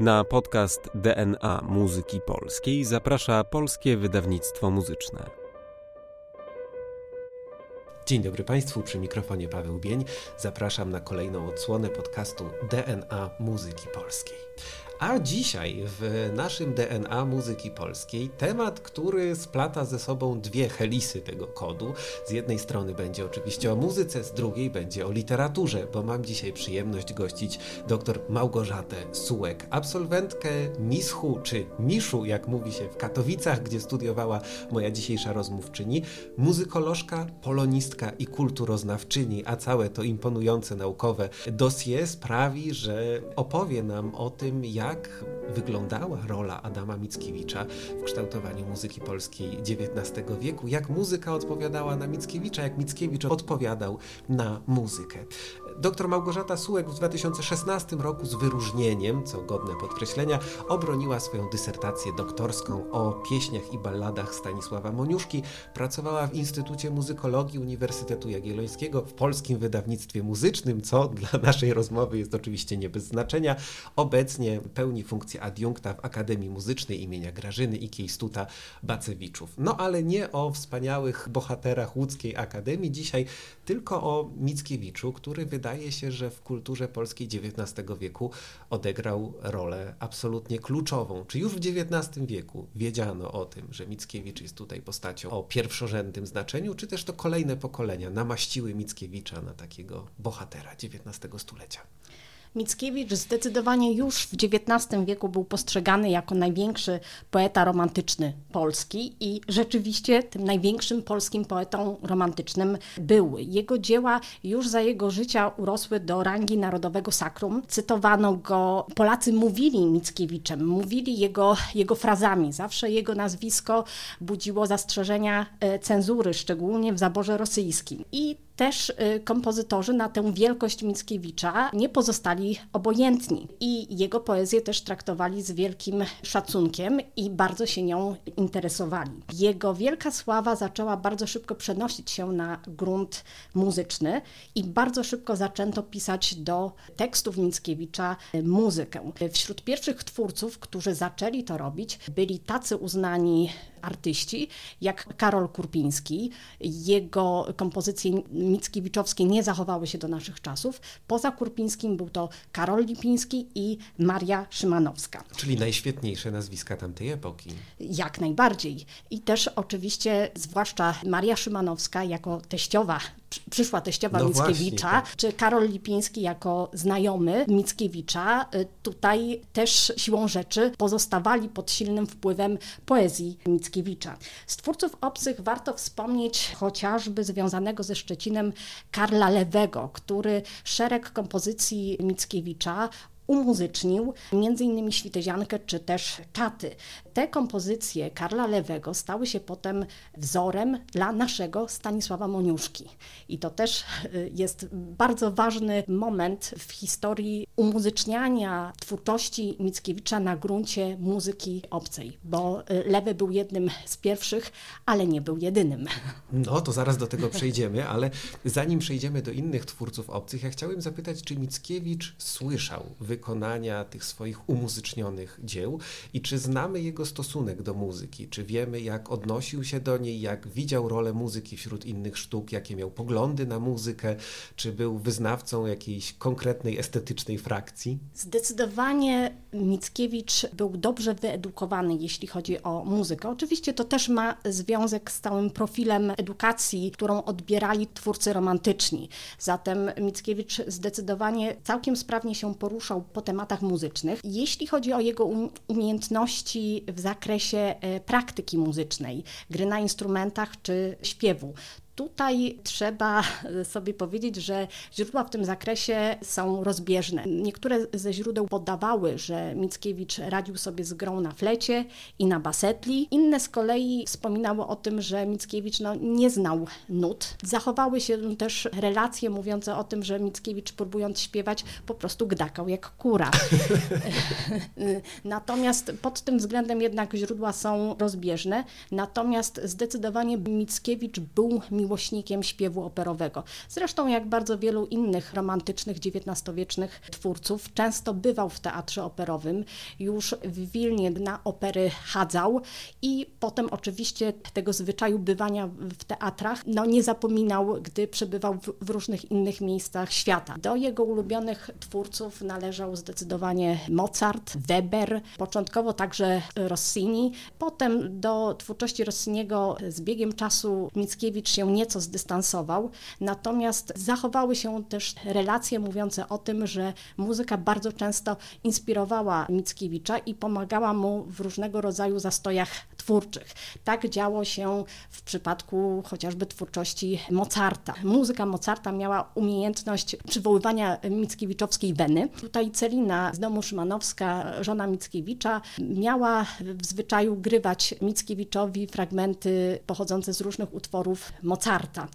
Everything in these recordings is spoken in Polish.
Na podcast DNA Muzyki Polskiej zaprasza Polskie Wydawnictwo Muzyczne. Dzień dobry Państwu, przy mikrofonie Paweł Bień. Zapraszam na kolejną odsłonę podcastu DNA Muzyki Polskiej. A dzisiaj w naszym DNA muzyki polskiej temat, który splata ze sobą dwie helisy tego kodu. Z jednej strony będzie oczywiście o muzyce, z drugiej będzie o literaturze, bo mam dzisiaj przyjemność gościć dr Małgorzatę Sułek, absolwentkę MISHU, czy MISZU, jak mówi się w Katowicach, gdzie studiowała moja dzisiejsza rozmówczyni, muzykolożka, polonistka i kulturoznawczyni, a całe to imponujące naukowe dossier sprawi, że opowie nam o tym, jak jak wyglądała rola Adama Mickiewicza w kształtowaniu muzyki polskiej XIX wieku, jak muzyka odpowiadała na Mickiewicza, jak Mickiewicz odpowiadał na muzykę. Dr Małgorzata Sułek w 2016 roku z wyróżnieniem, co godne podkreślenia, obroniła swoją dysertację doktorską o pieśniach i balladach Stanisława Moniuszki. Pracowała w Instytucie Muzykologii Uniwersytetu Jagiellońskiego w polskim wydawnictwie muzycznym, co dla naszej rozmowy jest oczywiście nie bez znaczenia. Obecnie pełni funkcję adiunkta w Akademii Muzycznej imienia Grażyny i Kiejstuta Bacewiczów. No ale nie o wspaniałych bohaterach łódzkiej Akademii dzisiaj, tylko o Mickiewiczu, który wydaje się, że w kulturze polskiej XIX wieku odegrał rolę absolutnie kluczową. Czy już w XIX wieku wiedziano o tym, że Mickiewicz jest tutaj postacią o pierwszorzędnym znaczeniu, czy też to kolejne pokolenia namaściły Mickiewicza na takiego bohatera XIX stulecia? Mickiewicz zdecydowanie już w XIX wieku był postrzegany jako największy poeta romantyczny Polski i rzeczywiście tym największym polskim poetą romantycznym był. Jego dzieła już za jego życia urosły do rangi narodowego sakrum. Cytowano go, Polacy mówili Mickiewiczem, mówili jego, jego frazami. Zawsze jego nazwisko budziło zastrzeżenia e, cenzury, szczególnie w zaborze rosyjskim. I też y, kompozytorzy na tę wielkość Mickiewicza nie pozostali obojętni i jego poezję też traktowali z wielkim szacunkiem i bardzo się nią interesowali. Jego wielka sława zaczęła bardzo szybko przenosić się na grunt muzyczny i bardzo szybko zaczęto pisać do tekstów Mickiewicza muzykę. Wśród pierwszych twórców, którzy zaczęli to robić, byli tacy uznani artyści, jak Karol Kurpiński. Jego kompozycje mickiewiczowskie nie zachowały się do naszych czasów. Poza Kurpińskim był to Karol Lipiński i Maria Szymanowska. Czyli najświetniejsze nazwiska tamtej epoki. Jak najbardziej. I też oczywiście, zwłaszcza Maria Szymanowska jako teściowa przyszła teściowa no Mickiewicza, właśnie, tak. czy Karol Lipiński jako znajomy Mickiewicza, y, tutaj też siłą rzeczy pozostawali pod silnym wpływem poezji Mickiewicza. Z twórców obcych warto wspomnieć chociażby związanego ze Szczecinem Karla Lewego, który szereg kompozycji Mickiewicza umuzycznił m.in. Świteziankę czy też Czaty. Te kompozycje Karla Lewego stały się potem wzorem dla naszego Stanisława Moniuszki. I to też y, jest bardzo ważny moment w historii umuzyczniania twórczości Mickiewicza na gruncie muzyki obcej, bo y, Lewy był jednym z pierwszych, ale nie był jedynym. No to zaraz do tego przejdziemy, ale zanim przejdziemy do innych twórców obcych, ja chciałem zapytać, czy Mickiewicz słyszał wykonania tych swoich umuzycznionych dzieł i czy znamy jego stosunek do muzyki? Czy wiemy, jak odnosił się do niej, jak widział rolę muzyki wśród innych sztuk, jakie miał poglądy na muzykę? Czy był wyznawcą jakiejś konkretnej estetycznej frakcji? Zdecydowanie Mickiewicz był dobrze wyedukowany, jeśli chodzi o muzykę. Oczywiście to też ma związek z całym profilem edukacji, którą odbierali twórcy romantyczni. Zatem Mickiewicz zdecydowanie całkiem sprawnie się poruszał po tematach muzycznych. Jeśli chodzi o jego um-, umiejętności w zakresie e, praktyki muzycznej, gry na instrumentach czy śpiewu, Tutaj trzeba sobie powiedzieć, że źródła w tym zakresie są rozbieżne. Niektóre ze źródeł podawały, że Mickiewicz radził sobie z grą na flecie i na basetli. Inne z kolei wspominały o tym, że Mickiewicz no, nie znał nut. Zachowały się też relacje mówiące o tym, że Mickiewicz próbując śpiewać po prostu gdakał jak kura. Natomiast pod tym względem jednak źródła są rozbieżne. Natomiast zdecydowanie Mickiewicz był miłośnikiem miłośnikiem śpiewu operowego. Zresztą jak bardzo wielu innych romantycznych XIX-wiecznych twórców, często bywał w teatrze operowym, już w Wilnie na opery chadzał i potem oczywiście tego zwyczaju bywania w teatrach no, nie zapominał, gdy przebywał w, w różnych innych miejscach świata. Do jego ulubionych twórców należał zdecydowanie Mozart, Weber, początkowo także Rossini. Potem do twórczości Rossiniego z biegiem czasu Mickiewicz się nieco zdystansował, natomiast zachowały się też relacje mówiące o tym, że muzyka bardzo często inspirowała Mickiewicza i pomagała mu w różnego rodzaju zastojach twórczych. Tak działo się w przypadku chociażby twórczości Mozarta. Muzyka Mozarta miała umiejętność przywoływania Mickiewiczowskiej weny. Tutaj Celina z domu Szymanowska, żona Mickiewicza, miała w zwyczaju grywać Mickiewiczowi fragmenty pochodzące z różnych utworów Mozarta.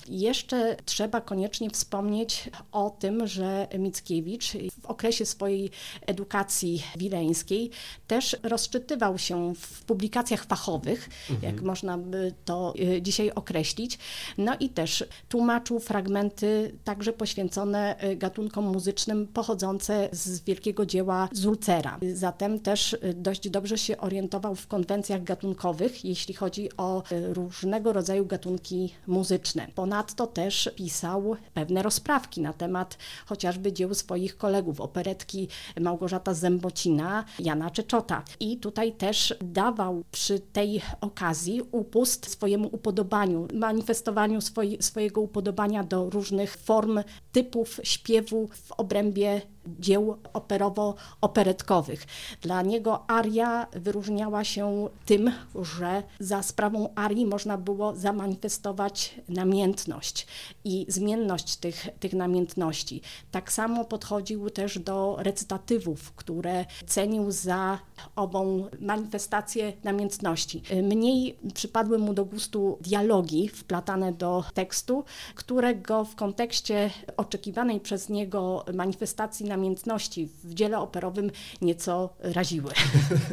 Jeszcze trzeba koniecznie wspomnieć o tym, że Mickiewicz w okresie swojej edukacji wileńskiej też rozczytywał się w publikacjach fachowych, mhm. jak można by to y, dzisiaj określić. No i też tłumaczył fragmenty także poświęcone y, gatunkom muzycznym pochodzące z wielkiego dzieła Zulcera. Zatem też y, dość dobrze się orientował w konwencjach gatunkowych, jeśli chodzi o różnego rodzaju gatunki muzyczne. Ponadto też pisał pewne rozprawki na temat chociażby dzieł swoich kolegów, operetki Małgorzata Zębocina, Jana Czeczota. I tutaj też dawał przy tej okazji upust swojemu upodobaniu, manifestowaniu swoi, swojego upodobania do różnych form, typów śpiewu w obrębie dzieł operowo-operetkowych. Dla niego aria wyróżniała się tym, że za sprawą arii można było zamanifestować namiętność i zmienność tych, tych namiętności. Tak samo podchodził też do recytatywów, które cenił za ową manifestację namiętności. Mniej przypadły mu do gustu dialogi wplatane do tekstu, którego w kontekście oczekiwanej przez niego manifestacji namiętności w dziele operowym nieco raziły.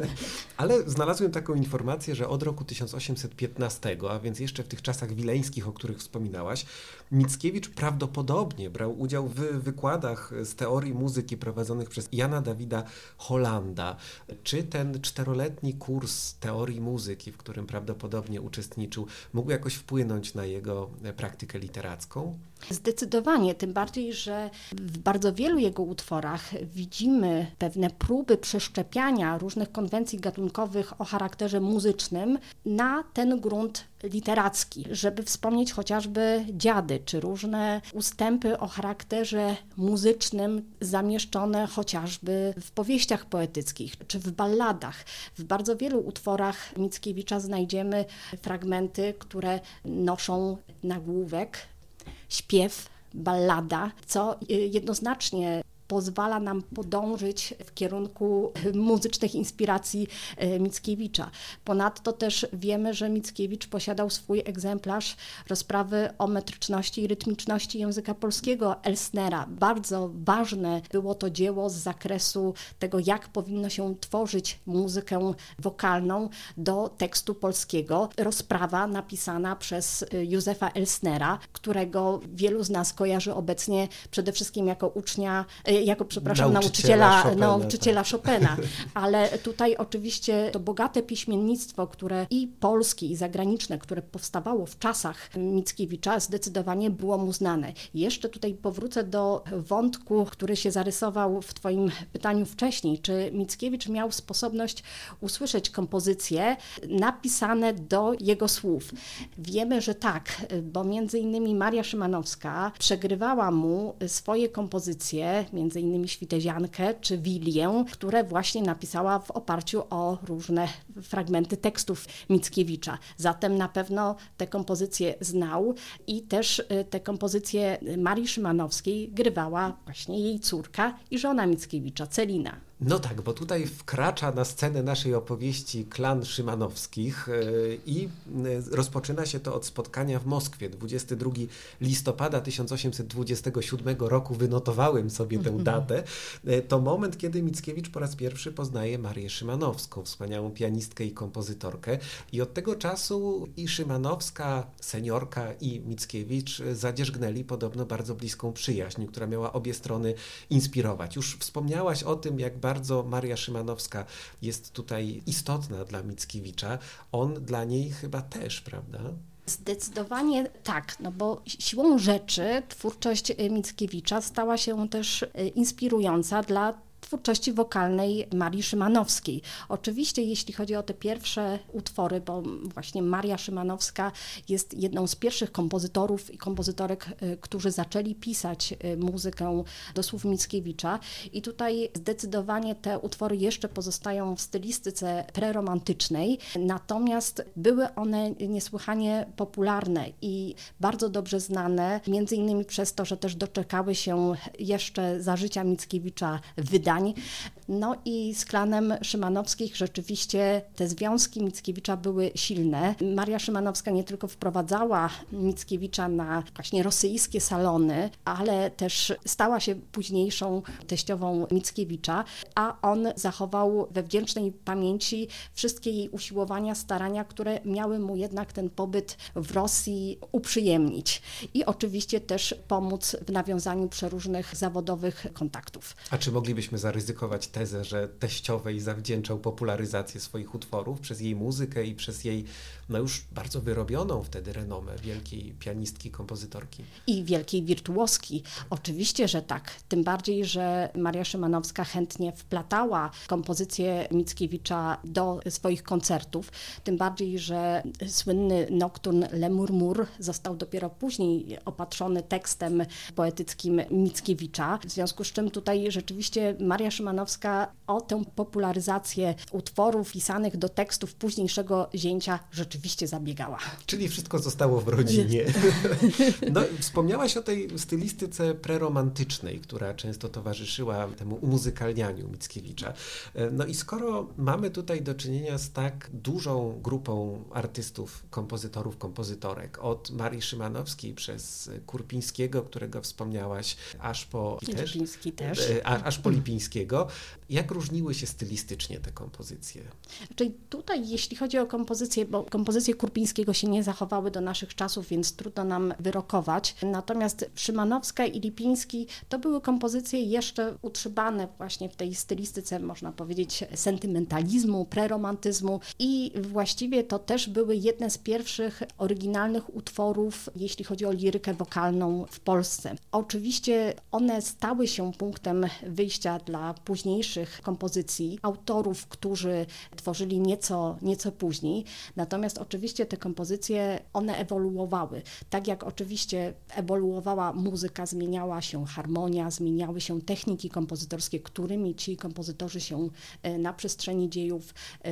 Ale znalazłem taką informację, że od roku 1815, a więc jeszcze w tych czasach wileńskich, o których wspominałaś, Mickiewicz prawdopodobnie brał udział w wykładach z teorii muzyki prowadzonych przez Jana Dawida Holanda. Czy ten czteroletni kurs teorii muzyki, w którym prawdopodobnie uczestniczył, mógł jakoś wpłynąć na jego praktykę literacką? Zdecydowanie, tym bardziej, że w bardzo wielu jego utworach widzimy pewne próby przeszczepiania różnych konwencji gatunkowych o charakterze muzycznym na ten grunt literacki, żeby wspomnieć chociażby dziady, czy różne ustępy o charakterze muzycznym zamieszczone chociażby w powieściach poetyckich, czy w balladach. W bardzo wielu utworach Mickiewicza znajdziemy fragmenty, które noszą nagłówek śpiew, ballada, co jednoznacznie pozwala nam podążyć w kierunku muzycznych inspiracji e, Mickiewicza. Ponadto też wiemy, że Mickiewicz posiadał swój egzemplarz rozprawy o metryczności i rytmiczności języka polskiego Elsnera. Bardzo ważne było to dzieło z zakresu tego, jak powinno się tworzyć muzykę wokalną do tekstu polskiego. Rozprawa napisana przez e, Józefa Elsnera, którego wielu z nas kojarzy obecnie przede wszystkim jako ucznia e, jako, przepraszam, nauczyciela, nauczyciela, Chopina, nauczyciela tak. Chopina. Ale tutaj oczywiście to bogate piśmiennictwo, które i polskie, i zagraniczne, które powstawało w czasach Mickiewicza, zdecydowanie było mu znane. Jeszcze tutaj powrócę do wątku, który się zarysował w Twoim pytaniu wcześniej. Czy Mickiewicz miał sposobność usłyszeć kompozycje napisane do jego słów? Wiemy, że tak, bo między innymi Maria Szymanowska przegrywała mu swoje kompozycje, między innymi Świteziankę czy Wilię, które właśnie napisała w oparciu o różne fragmenty tekstów Mickiewicza. Zatem na pewno te kompozycje znał i też y, te kompozycje Marii Szymanowskiej grywała właśnie jej córka i żona Mickiewicza, Celina. No tak, bo tutaj wkracza na scenę naszej opowieści klan Szymanowskich e, i e, rozpoczyna się to od spotkania w Moskwie. 22 listopada 1827 roku wynotowałem sobie tę datę. E, to moment, kiedy Mickiewicz po raz pierwszy poznaje Marię Szymanowską, wspaniałą pianistkę i kompozytorkę. I od tego czasu i Szymanowska, seniorka i Mickiewicz zadzierzgnęli podobno bardzo bliską przyjaźń, która miała obie strony inspirować. Już wspomniałaś o tym, jak bardzo Maria Szymanowska jest tutaj istotna dla Mickiewicza. On dla niej chyba też, prawda? Zdecydowanie tak, no bo siłą rzeczy twórczość Mickiewicza stała się też e, inspirująca dla twórczości wokalnej Marii Szymanowskiej. Oczywiście, jeśli chodzi o te pierwsze utwory, bo właśnie Maria Szymanowska jest jedną z pierwszych kompozytorów i kompozytorek, y, którzy zaczęli pisać y, muzykę do słów Mickiewicza i tutaj zdecydowanie te utwory jeszcze pozostają w stylistyce preromantycznej, natomiast były one niesłychanie popularne i bardzo dobrze znane, między innymi przez to, że też doczekały się jeszcze za życia Mickiewicza no i z klanem Szymanowskich rzeczywiście te związki Mickiewicza były silne. Maria Szymanowska nie tylko wprowadzała Mickiewicza na właśnie rosyjskie salony, ale też stała się późniejszą teściową Mickiewicza, a on zachował we wdzięcznej pamięci wszystkie jej usiłowania, starania, które miały mu jednak ten pobyt w Rosji uprzyjemnić. I oczywiście też pomóc w nawiązaniu przeróżnych zawodowych kontaktów. A czy moglibyśmy zaryzykować tezę, że teściowej zawdzięczał popularyzację swoich utworów przez jej muzykę i przez jej no już bardzo wyrobioną wtedy renomę wielkiej pianistki, kompozytorki. I wielkiej wirtuoski. Oczywiście, że tak. Tym bardziej, że Maria Szymanowska chętnie wplatała kompozycję Mickiewicza do swoich koncertów. Tym bardziej, że słynny nokturn Le Murmur został dopiero później opatrzony tekstem poetyckim Mickiewicza. W związku z czym tutaj rzeczywiście Maria Szymanowska o tę popularyzację utworów pisanych do tekstów późniejszego zięcia rzeczywiście zabiegała. Czyli wszystko zostało w rodzinie. No, wspomniałaś o tej stylistyce preromantycznej, która często towarzyszyła temu umuzykalnianiu Mickiewicza. No i skoro mamy tutaj do czynienia z tak dużą grupą artystów, kompozytorów, kompozytorek, od Marii Szymanowskiej przez Kurpińskiego, którego wspomniałaś, aż po... Lipiński też. też. E, aż po Lipińskiego. Jak różniły się stylistycznie te kompozycje? Czyli tutaj, jeśli chodzi o kompozycje, bo kompozycje Kurpińskiego się nie zachowały do naszych czasów, więc trudno nam wyrokować. Natomiast Szymanowska i Lipiński to były kompozycje jeszcze utrzymane właśnie w tej stylistyce, można powiedzieć, sentymentalizmu, preromantyzmu i właściwie to też były jedne z pierwszych oryginalnych utworów, jeśli chodzi o lirykę wokalną w Polsce. Oczywiście one stały się punktem wyjścia dla późniejszych kompozycji, autorów, którzy tworzyli nieco, nieco później. Natomiast oczywiście te kompozycje, one ewoluowały. Tak jak oczywiście ewoluowała muzyka, zmieniała się harmonia, zmieniały się techniki kompozytorskie, którymi ci kompozytorzy się e, na przestrzeni dziejów e,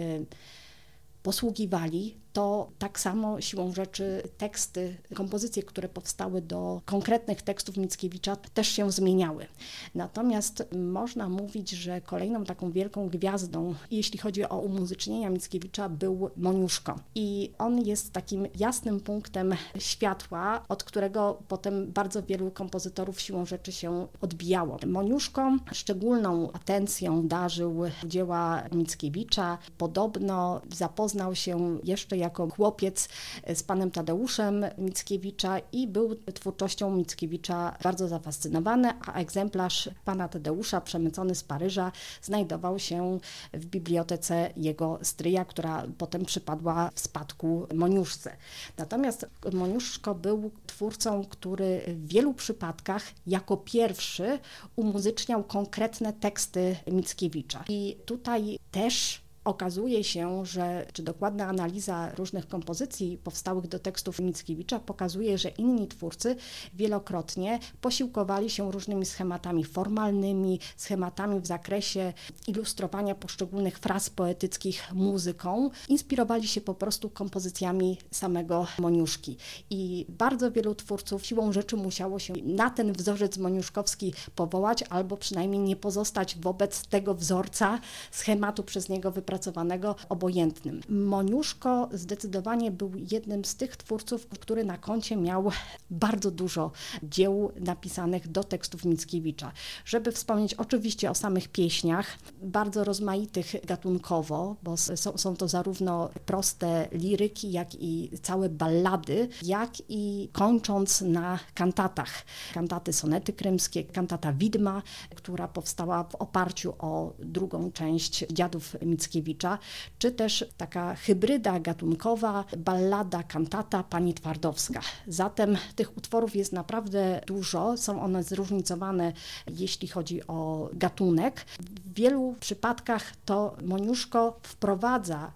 posługiwali, to tak samo siłą rzeczy teksty, kompozycje, które powstały do konkretnych tekstów Mickiewicza też się zmieniały. Natomiast można mówić, że kolejną taką wielką gwiazdą, jeśli chodzi o umuzycznienia Mickiewicza, był Moniuszko. I on jest takim jasnym punktem światła, od którego potem bardzo wielu kompozytorów siłą rzeczy się odbijało. Moniuszko szczególną atencją darzył dzieła Mickiewicza. Podobno zapoznał się jeszcze jako chłopiec z panem Tadeuszem Mickiewicza i był twórczością Mickiewicza bardzo zafascynowany, a egzemplarz pana Tadeusza przemycony z Paryża znajdował się w bibliotece jego stryja, która potem przypadła w spadku Moniuszce. Natomiast Moniuszko był twórcą, który w wielu przypadkach jako pierwszy umuzyczniał konkretne teksty Mickiewicza. I tutaj też okazuje się, że czy dokładna analiza różnych kompozycji powstałych do tekstów Mickiewicza pokazuje, że inni twórcy wielokrotnie posiłkowali się różnymi schematami formalnymi, schematami w zakresie ilustrowania poszczególnych fraz poetyckich muzyką, inspirowali się po prostu kompozycjami samego Moniuszki. I bardzo wielu twórców siłą rzeczy musiało się na ten wzorzec moniuszkowski powołać, albo przynajmniej nie pozostać wobec tego wzorca schematu przez niego wypracowanego opracowanego obojętnym. Moniuszko zdecydowanie był jednym z tych twórców, który na koncie miał bardzo dużo dzieł napisanych do tekstów Mickiewicza. Żeby wspomnieć oczywiście o samych pieśniach, bardzo rozmaitych gatunkowo, bo są, są to zarówno proste liryki, jak i całe ballady, jak i kończąc na kantatach. Kantaty sonety krymskie, kantata Widma, która powstała w oparciu o drugą część Dziadów Mickiewicza Mickiewicza, czy też taka hybryda gatunkowa, ballada, kantata pani Twardowska. Zatem tych utworów jest naprawdę dużo, są one zróżnicowane, jeśli chodzi o gatunek. W wielu przypadkach to Moniuszko wprowadza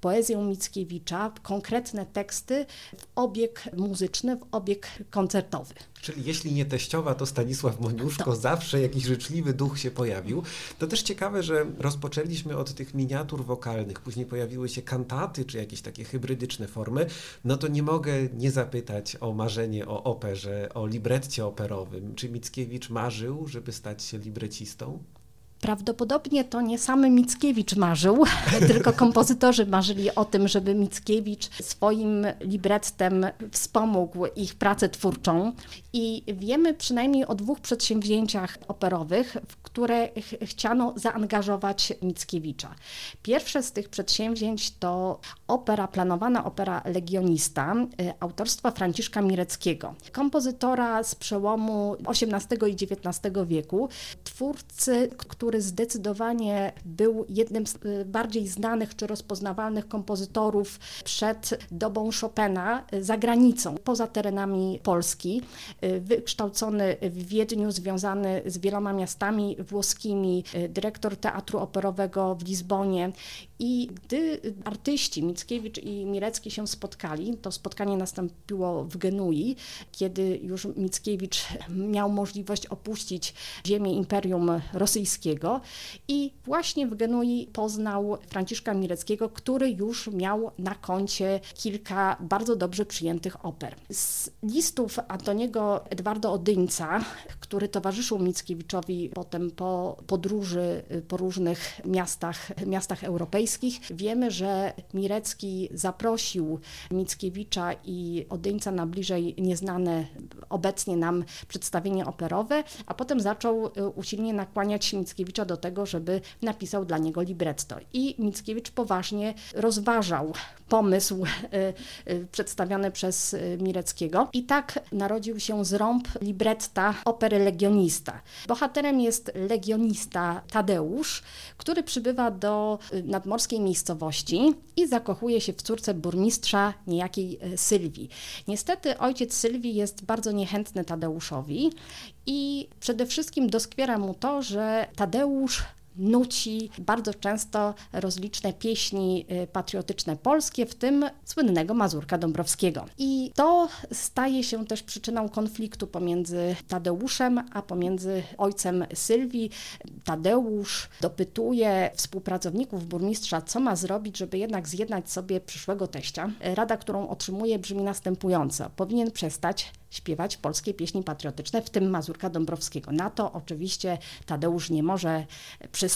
poezję Mickiewicza, konkretne teksty w obieg muzyczny, w obieg koncertowy. Czyli jeśli nie teściowa, to Stanisław Moniuszko, to. zawsze jakiś życzliwy duch się pojawił. To też ciekawe, że rozpoczęliśmy od tych miniatur wokalnych, później pojawiły się kantaty, czy jakieś takie hybrydyczne formy. No to nie mogę nie zapytać o marzenie o operze, o libretcie operowym. Czy Mickiewicz marzył, żeby stać się librecistą? Prawdopodobnie to nie sam Mickiewicz marzył, tylko kompozytorzy marzyli o tym, żeby Mickiewicz swoim librettem wspomógł ich pracę twórczą. I wiemy przynajmniej o dwóch przedsięwzięciach operowych, w które ch chciano zaangażować Mickiewicza. Pierwsze z tych przedsięwzięć to opera, planowana opera Legionista y, autorstwa Franciszka Mireckiego, kompozytora z przełomu XVIII i XIX wieku, twórcy, który który zdecydowanie był jednym z y, bardziej znanych czy rozpoznawalnych kompozytorów przed dobą Chopina y, za granicą, poza terenami Polski. Y, wykształcony w Wiedniu, związany z wieloma miastami włoskimi, dyrektor Teatru Operowego w Lizbonie. I gdy artyści Mickiewicz i Mirecki się spotkali, to spotkanie nastąpiło w Genui, kiedy już Mickiewicz miał możliwość opuścić ziemię Imperium Rosyjskiego i właśnie w Genui poznał Franciszka Mireckiego, który już miał na koncie kilka bardzo dobrze przyjętych oper. Z listów Antoniego Edwardo Odyńca, który towarzyszył Mickiewiczowi potem po podróży po różnych miastach, miastach europejskich, wiemy, że Mirecki zaprosił Mickiewicza i Odyńca na bliżej nieznane obecnie nam przedstawienie operowe, a potem zaczął y, usilnie nakłaniać Mickiewicza do tego, żeby napisał dla niego libretto. I Mickiewicz poważnie rozważał pomysł y, y, przedstawiony przez Mireckiego. I tak narodził się zrąb libretta opery Legionista. Bohaterem jest legionista Tadeusz, który przybywa do nadmorskiej miejscowości i zakochuje się w córce burmistrza niejakiej Sylwii. Niestety ojciec Sylwii jest bardzo niechętny Tadeuszowi i przede wszystkim doskwiera mu to, że Tadeusz nuci bardzo często rozliczne pieśni y, patriotyczne polskie, w tym słynnego Mazurka Dąbrowskiego. I to staje się też przyczyną konfliktu pomiędzy Tadeuszem, a pomiędzy ojcem Sylwii. Tadeusz dopytuje współpracowników burmistrza, co ma zrobić, żeby jednak zjednać sobie przyszłego teścia. Rada, którą otrzymuje, brzmi następująco. Powinien przestać śpiewać polskie pieśni patriotyczne, w tym Mazurka Dąbrowskiego. Na to oczywiście Tadeusz nie może przystać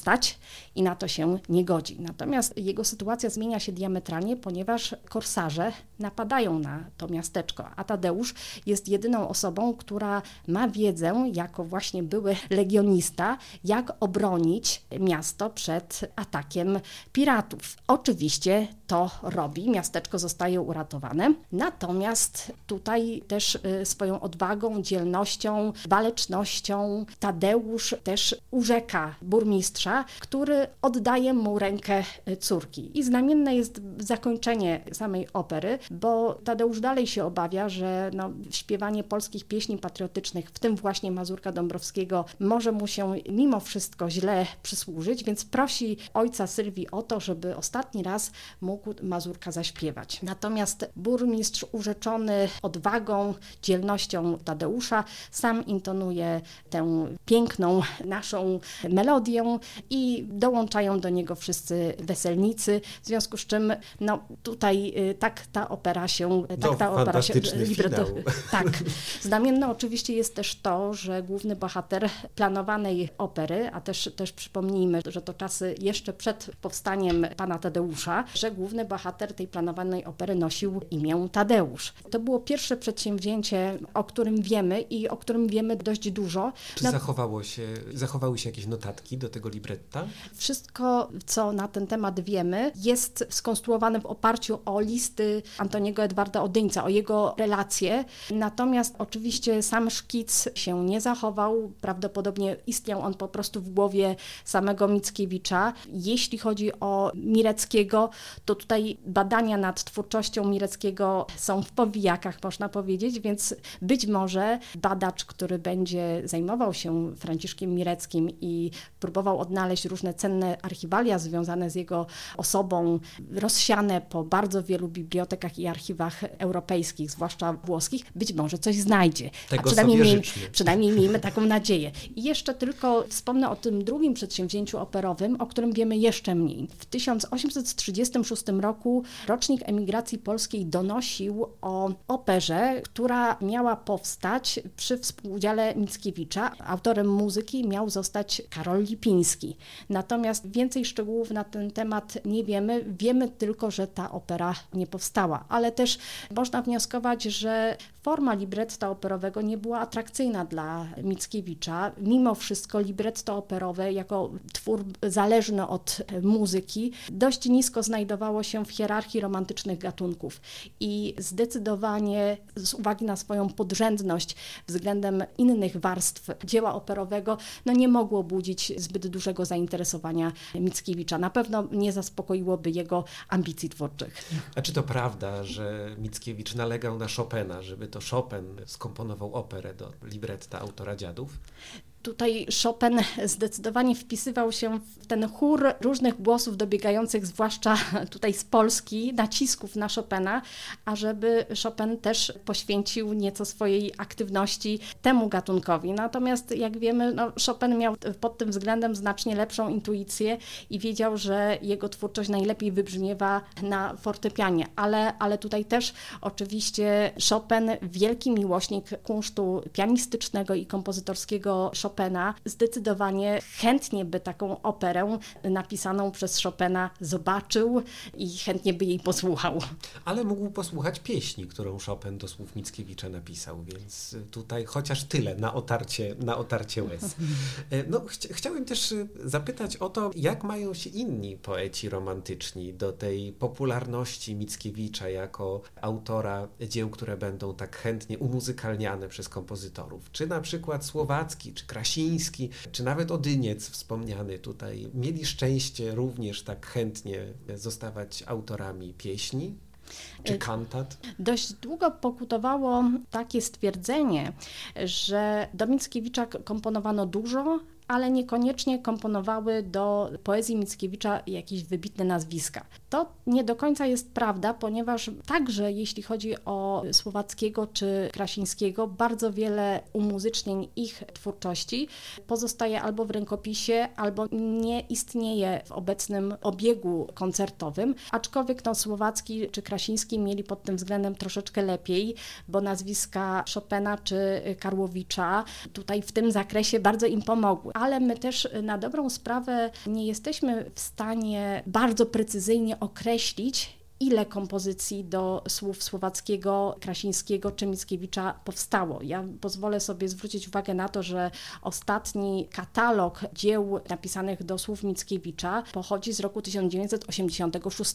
i na to się nie godzi. Natomiast jego sytuacja zmienia się diametralnie, ponieważ korsarze napadają na to miasteczko, a Tadeusz jest jedyną osobą, która ma wiedzę, jako właśnie były legionista, jak obronić miasto przed atakiem piratów. Oczywiście to robi. Miasteczko zostaje uratowane. Natomiast tutaj też y, swoją odwagą, dzielnością, walecznością Tadeusz też urzeka burmistrza, który oddaje mu rękę y, córki. I znamienne jest zakończenie samej opery, bo Tadeusz dalej się obawia, że no, śpiewanie polskich pieśni patriotycznych, w tym właśnie Mazurka Dąbrowskiego, może mu się mimo wszystko źle przysłużyć, więc prosi ojca Sylwii o to, żeby ostatni raz mógł Mazurka zaśpiewać. Natomiast burmistrz urzeczony odwagą, dzielnością Tadeusza sam intonuje tę piękną naszą melodię i dołączają do niego wszyscy weselnicy, w związku z czym no, tutaj y, tak ta opera się... No, tak ta opera się libretto, Tak. Znamienne oczywiście jest też to, że główny bohater planowanej opery, a też, też przypomnijmy, że to czasy jeszcze przed powstaniem pana Tadeusza, że główny bohater tej planowanej opery nosił imię Tadeusz. To było pierwsze przedsięwzięcie, o którym wiemy i o którym wiemy dość dużo. Czy zachowało się, zachowały się jakieś notatki do tego libretta? Wszystko, co na ten temat wiemy, jest skonstruowane w oparciu o listy Antoniego Edwarda Odyńca, o jego relacje. Natomiast oczywiście sam szkic się nie zachował. Prawdopodobnie istniał on po prostu w głowie samego Mickiewicza. Jeśli chodzi o Mireckiego, to tutaj badania nad twórczością Mireckiego są w powijakach, można powiedzieć, więc być może badacz, który będzie zajmował się Franciszkiem Mireckim i próbował odnaleźć różne cenne archiwalia związane z jego osobą, rozsiane po bardzo wielu bibliotekach i archiwach europejskich, zwłaszcza włoskich, być może coś znajdzie. Tego A przynajmniej, miejmy, przynajmniej miejmy taką nadzieję. I jeszcze tylko wspomnę o tym drugim przedsięwzięciu operowym, o którym wiemy jeszcze mniej. W 1836 roku rocznik emigracji polskiej donosił o operze, która miała powstać przy współudziale Mickiewicza. Autorem muzyki miał zostać Karol Lipiński. Natomiast więcej szczegółów na ten temat nie wiemy. Wiemy tylko, że ta opera nie powstała, ale też można wnioskować, że forma libretta operowego nie była atrakcyjna dla Mickiewicza. Mimo wszystko libretto operowe jako twór zależny od muzyki dość nisko znajdowało się w hierarchii romantycznych gatunków i zdecydowanie z uwagi na swoją podrzędność względem innych warstw dzieła operowego no nie mogło budzić zbyt dużego zainteresowania Mickiewicza. Na pewno nie zaspokoiłoby jego ambicji twórczych. A czy to prawda, że Mickiewicz nalegał na Chopina, żeby to Chopin skomponował operę do libretta autora Dziadów? Tutaj Chopin zdecydowanie wpisywał się w ten chór różnych głosów dobiegających, zwłaszcza tutaj z Polski, nacisków na Chopina, ażeby Chopin też poświęcił nieco swojej aktywności temu gatunkowi. Natomiast jak wiemy, no, Chopin miał pod tym względem znacznie lepszą intuicję i wiedział, że jego twórczość najlepiej wybrzmiewa na fortepianie, ale, ale tutaj też oczywiście Chopin, wielki miłośnik kunsztu pianistycznego i kompozytorskiego Chopina, Chopina, zdecydowanie chętnie by taką operę napisaną przez Chopina zobaczył i chętnie by jej posłuchał. Ale mógł posłuchać pieśni, którą Chopin do słów Mickiewicza napisał, więc tutaj chociaż tyle na otarcie, na otarcie łez. E, no, ch chciałem też e, zapytać o to, jak mają się inni poeci romantyczni do tej popularności Mickiewicza jako autora dzieł, które będą tak chętnie umuzykalniane przez kompozytorów. Czy na przykład słowacki, czy Krasiński, czy nawet Odyniec wspomniany tutaj, mieli szczęście również tak chętnie zostawać autorami pieśni? czy y, kantat? Dość długo pokutowało takie stwierdzenie, że do Mickiewicza komponowano dużo, ale niekoniecznie komponowały do poezji Mickiewicza jakieś wybitne nazwiska. To nie do końca jest prawda, ponieważ także jeśli chodzi o Słowackiego czy Krasińskiego, bardzo wiele umuzycznień ich twórczości pozostaje albo w rękopisie, albo nie istnieje w obecnym obiegu koncertowym, aczkolwiek no, Słowacki czy Krasiński mieli pod tym względem troszeczkę lepiej, bo nazwiska Chopina czy Karłowicza tutaj w tym zakresie bardzo im pomogły ale my też na dobrą sprawę nie jesteśmy w stanie bardzo precyzyjnie określić, ile kompozycji do słów słowackiego, krasińskiego czy Mickiewicza powstało. Ja pozwolę sobie zwrócić uwagę na to, że ostatni katalog dzieł napisanych do słów Mickiewicza pochodzi z roku 1986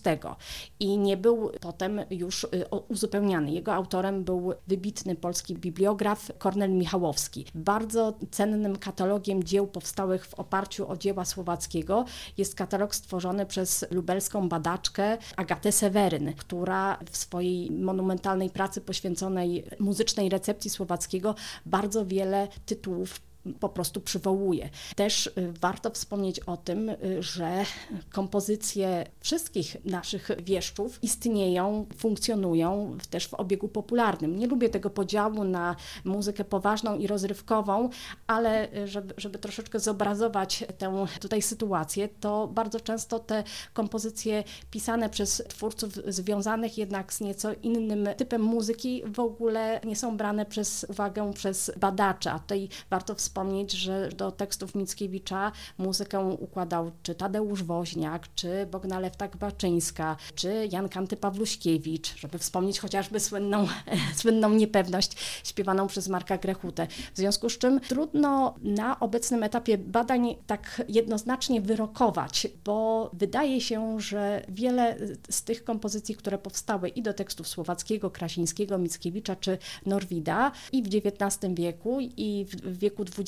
i nie był potem już y, uzupełniany. Jego autorem był wybitny polski bibliograf Kornel Michałowski. Bardzo cennym katalogiem dzieł powstałych w oparciu o dzieła słowackiego jest katalog stworzony przez lubelską badaczkę Agatę Seweryn, która w swojej monumentalnej pracy poświęconej muzycznej recepcji słowackiego bardzo wiele tytułów po prostu przywołuje. Też y, warto wspomnieć o tym, y, że kompozycje wszystkich naszych wieszczów istnieją, funkcjonują też w obiegu popularnym. Nie lubię tego podziału na muzykę poważną i rozrywkową, ale y, żeby, żeby troszeczkę zobrazować tę tutaj sytuację, to bardzo często te kompozycje pisane przez twórców związanych jednak z nieco innym typem muzyki w ogóle nie są brane przez uwagę przez badaczy. A tutaj warto wspomnieć, wspomnieć, że do tekstów Mickiewicza muzykę układał czy Tadeusz Woźniak, czy Bognalew Tak-Baczyńska, czy Jan Kanty Pawluśkiewicz, żeby wspomnieć chociażby słynną, słynną niepewność śpiewaną przez Marka Grechutę. W związku z czym trudno na obecnym etapie badań tak jednoznacznie wyrokować, bo wydaje się, że wiele z tych kompozycji, które powstały i do tekstów słowackiego, krasińskiego, Mickiewicza czy Norwida i w XIX wieku i w wieku XX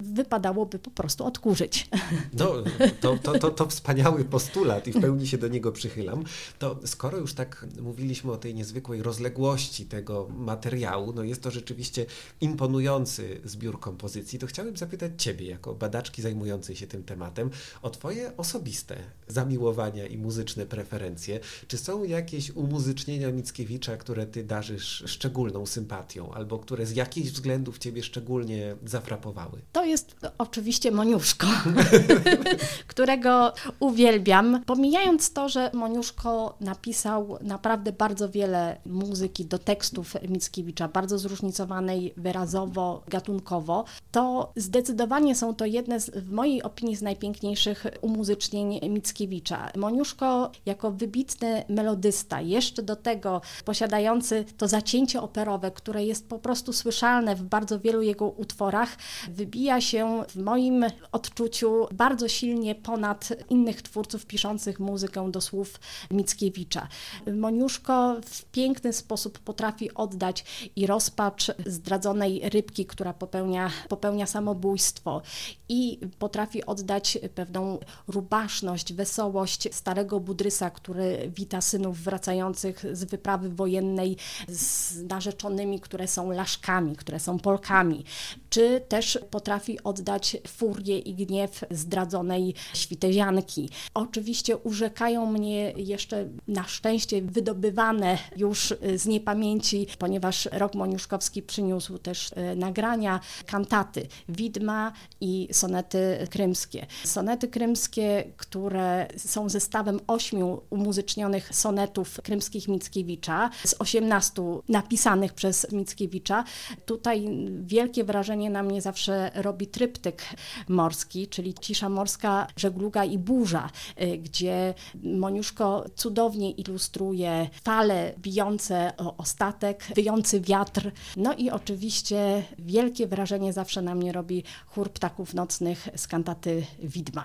wypadałoby po prostu odkurzyć. No, to, to, to, to wspaniały postulat i w pełni się do niego przychylam. To skoro już tak mówiliśmy o tej niezwykłej rozległości tego materiału, no jest to rzeczywiście imponujący zbiór kompozycji, to chciałbym zapytać Ciebie, jako badaczki zajmującej się tym tematem, o Twoje osobiste zamiłowania i muzyczne preferencje. Czy są jakieś umuzycznienia Mickiewicza, które Ty darzysz szczególną sympatią, albo które z jakichś względów Ciebie szczególnie zafrapowały? To jest oczywiście Moniuszko, którego uwielbiam. Pomijając to, że Moniuszko napisał naprawdę bardzo wiele muzyki do tekstów Mickiewicza, bardzo zróżnicowanej wyrazowo, gatunkowo, to zdecydowanie są to jedne z, w mojej opinii z najpiękniejszych umuzycznień Mickiewicza. Moniuszko jako wybitny melodysta, jeszcze do tego posiadający to zacięcie operowe, które jest po prostu słyszalne w bardzo wielu jego utworach, wybija się w moim odczuciu bardzo silnie ponad innych twórców piszących muzykę do słów Mickiewicza. Moniuszko w piękny sposób potrafi oddać i rozpacz zdradzonej rybki, która popełnia, popełnia samobójstwo i potrafi oddać pewną rubaszność, wesołość starego Budrysa, który wita synów wracających z wyprawy wojennej z narzeczonymi, które są laszkami, które są Polkami, czy też też potrafi oddać furię i gniew zdradzonej świtezianki. Oczywiście urzekają mnie jeszcze na szczęście wydobywane już z niepamięci, ponieważ rok Moniuszkowski przyniósł też e, nagrania, kantaty Widma i sonety krymskie. Sonety krymskie, które są zestawem ośmiu umuzycznionych sonetów krymskich Mickiewicza, z osiemnastu napisanych przez Mickiewicza. Tutaj wielkie wrażenie na mnie zawsze robi tryptyk morski, czyli cisza morska, żegluga i burza, y, gdzie Moniuszko cudownie ilustruje fale bijące o statek, wyjący wiatr. No i oczywiście wielkie wrażenie zawsze na mnie robi chór ptaków nocnych z kantaty Widma.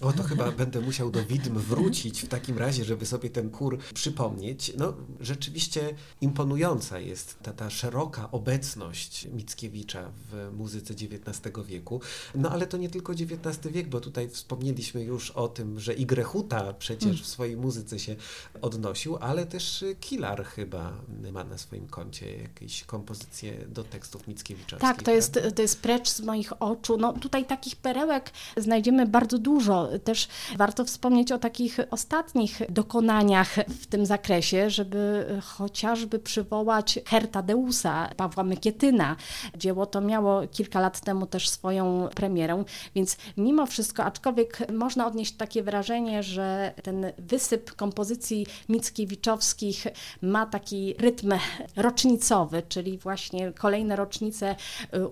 O, to chyba będę musiał do widm wrócić w takim razie, żeby sobie ten chór przypomnieć. No, rzeczywiście imponująca jest ta, ta szeroka obecność Mickiewicza w muzyce XIX wieku. No, ale to nie tylko XIX wiek, bo tutaj wspomnieliśmy już o tym, że i Grechuta przecież mm. w swojej muzyce się odnosił, ale też Kilar chyba ma na swoim koncie jakieś kompozycje do tekstów Mickiewicza. Tak, to jest, to jest precz z moich oczu. No, tutaj takich perełek znajdziemy bardzo dużo dużo. Też warto wspomnieć o takich ostatnich dokonaniach w tym zakresie, żeby chociażby przywołać Herta Deusa Pawła Mykietyna. Dzieło to miało kilka lat temu też swoją premierę, więc mimo wszystko, aczkolwiek można odnieść takie wrażenie, że ten wysyp kompozycji Mickiewiczowskich ma taki rytm rocznicowy, czyli właśnie kolejne rocznice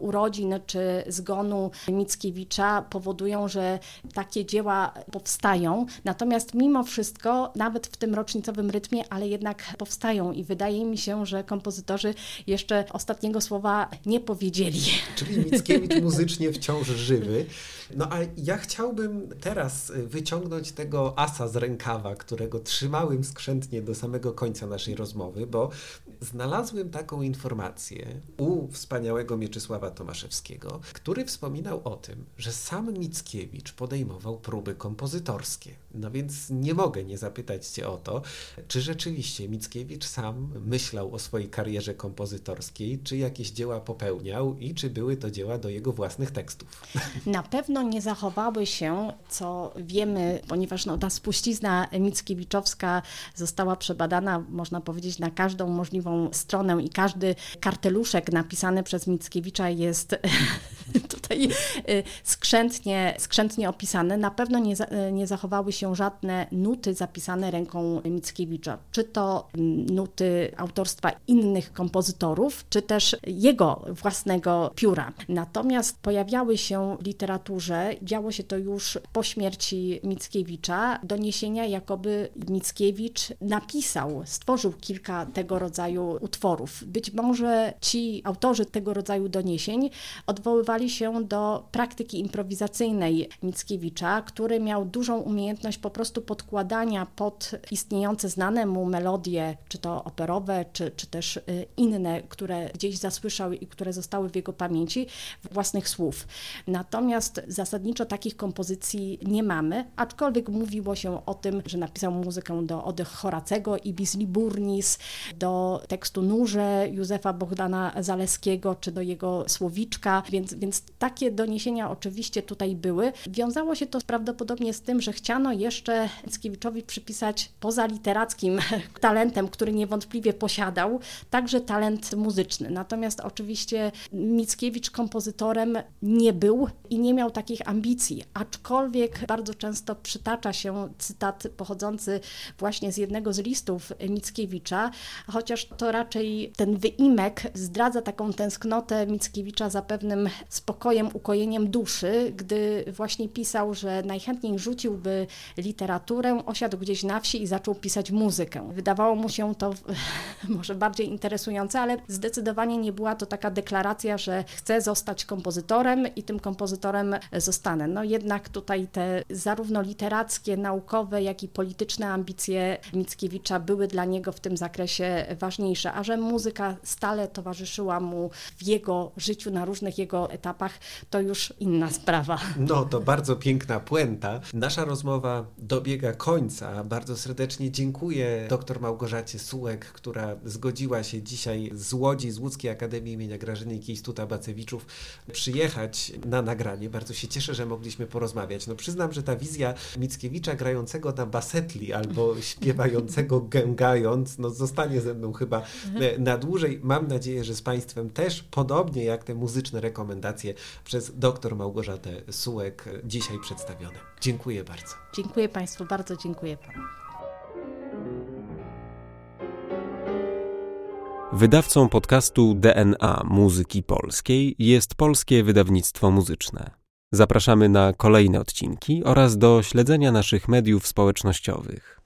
urodzin czy zgonu Mickiewicza powodują, że takie dzieła powstają. Natomiast mimo wszystko, nawet w tym rocznicowym rytmie, ale jednak powstają i wydaje mi się, że kompozytorzy jeszcze ostatniego słowa nie powiedzieli. Czyli Mickiewicz muzycznie wciąż żywy. No a ja chciałbym teraz wyciągnąć tego asa z rękawa, którego trzymałem skrzętnie do samego końca naszej rozmowy, bo znalazłem taką informację u wspaniałego Mieczysława Tomaszewskiego, który wspominał o tym, że sam Mickiewicz podejmował próby kompozytorskie. No więc nie mogę nie zapytać Cię o to, czy rzeczywiście Mickiewicz sam myślał o swojej karierze kompozytorskiej, czy jakieś dzieła popełniał i czy były to dzieła do jego własnych tekstów. Na pewno nie zachowały się, co wiemy, ponieważ no, ta spuścizna Mickiewiczowska została przebadana, można powiedzieć, na każdą możliwą stronę i każdy karteluszek napisany przez Mickiewicza jest tutaj y, skrzętnie, skrzętnie opisany. Na pewno nie, nie zachowały się żadne nuty zapisane ręką Mickiewicza, czy to nuty autorstwa innych kompozytorów, czy też jego własnego pióra. Natomiast pojawiały się w literaturze, działo się to już po śmierci Mickiewicza, doniesienia, jakoby Mickiewicz napisał, stworzył kilka tego rodzaju utworów. Być może ci autorzy tego rodzaju doniesień odwoływali się do praktyki improwizacyjnej Mickiewicza, który miał dużą umiejętność po prostu podkładania pod istniejące znane mu melodie, czy to operowe, czy, czy też y, inne, które gdzieś zasłyszał i które zostały w jego pamięci, własnych słów. Natomiast zasadniczo takich kompozycji nie mamy, aczkolwiek mówiło się o tym, że napisał muzykę do Oddech Horacego, Ibis Liburnis, do tekstu Nurze Józefa Bohdana Zaleskiego, czy do jego Słowiczka, więc, więc takie doniesienia oczywiście tutaj były. Wiązało się to prawdopodobnie z tym, że chciano jeszcze Mickiewiczowi przypisać poza literackim talentem, który niewątpliwie posiadał, także talent muzyczny. Natomiast oczywiście Mickiewicz kompozytorem nie był i nie miał takich ambicji, aczkolwiek bardzo często przytacza się cytat pochodzący właśnie z jednego z listów Mickiewicza, chociaż to raczej ten wyimek zdradza taką tęsknotę Mickiewicza za pewnym spokojem, ukojeniem duszy, gdy właśnie pisał, że najchętniej rzuciłby literaturę, osiadł gdzieś na wsi i zaczął pisać muzykę. Wydawało mu się to może bardziej interesujące, ale zdecydowanie nie była to taka deklaracja, że chce zostać kompozytorem i tym kompozytorem zostanę. No jednak tutaj te zarówno literackie, naukowe, jak i polityczne ambicje Mickiewicza były dla niego w tym zakresie ważniejsze, a że muzyka stale towarzyszyła mu w jego życiu na różnych jego etapach, to już inna sprawa. No to bardzo piękna puenta. Nasza rozmowa dobiega końca. Bardzo serdecznie dziękuję dr Małgorzacie Sułek, która zgodziła się dzisiaj z Łodzi, z Łódzkiej Akademii imienia Grażyny Kiejstuta-Bacewiczów przyjechać na nagranie. Bardzo się cieszę, że mogliśmy porozmawiać. No przyznam, że ta wizja Mickiewicza grającego na basetli albo śpiewającego gęgając, no zostanie ze mną chyba e, na dłużej. Mam nadzieję, że z Państwem też, podobnie jak te muzyczne rekomendacje przez dr Małgorzatę Sułek dzisiaj przedstawione. Dziękuję bardzo. Dziękuję Państwu, bardzo dziękuję Panu. Wydawcą podcastu DNA Muzyki Polskiej jest Polskie Wydawnictwo Muzyczne. Zapraszamy na kolejne odcinki oraz do śledzenia naszych mediów społecznościowych.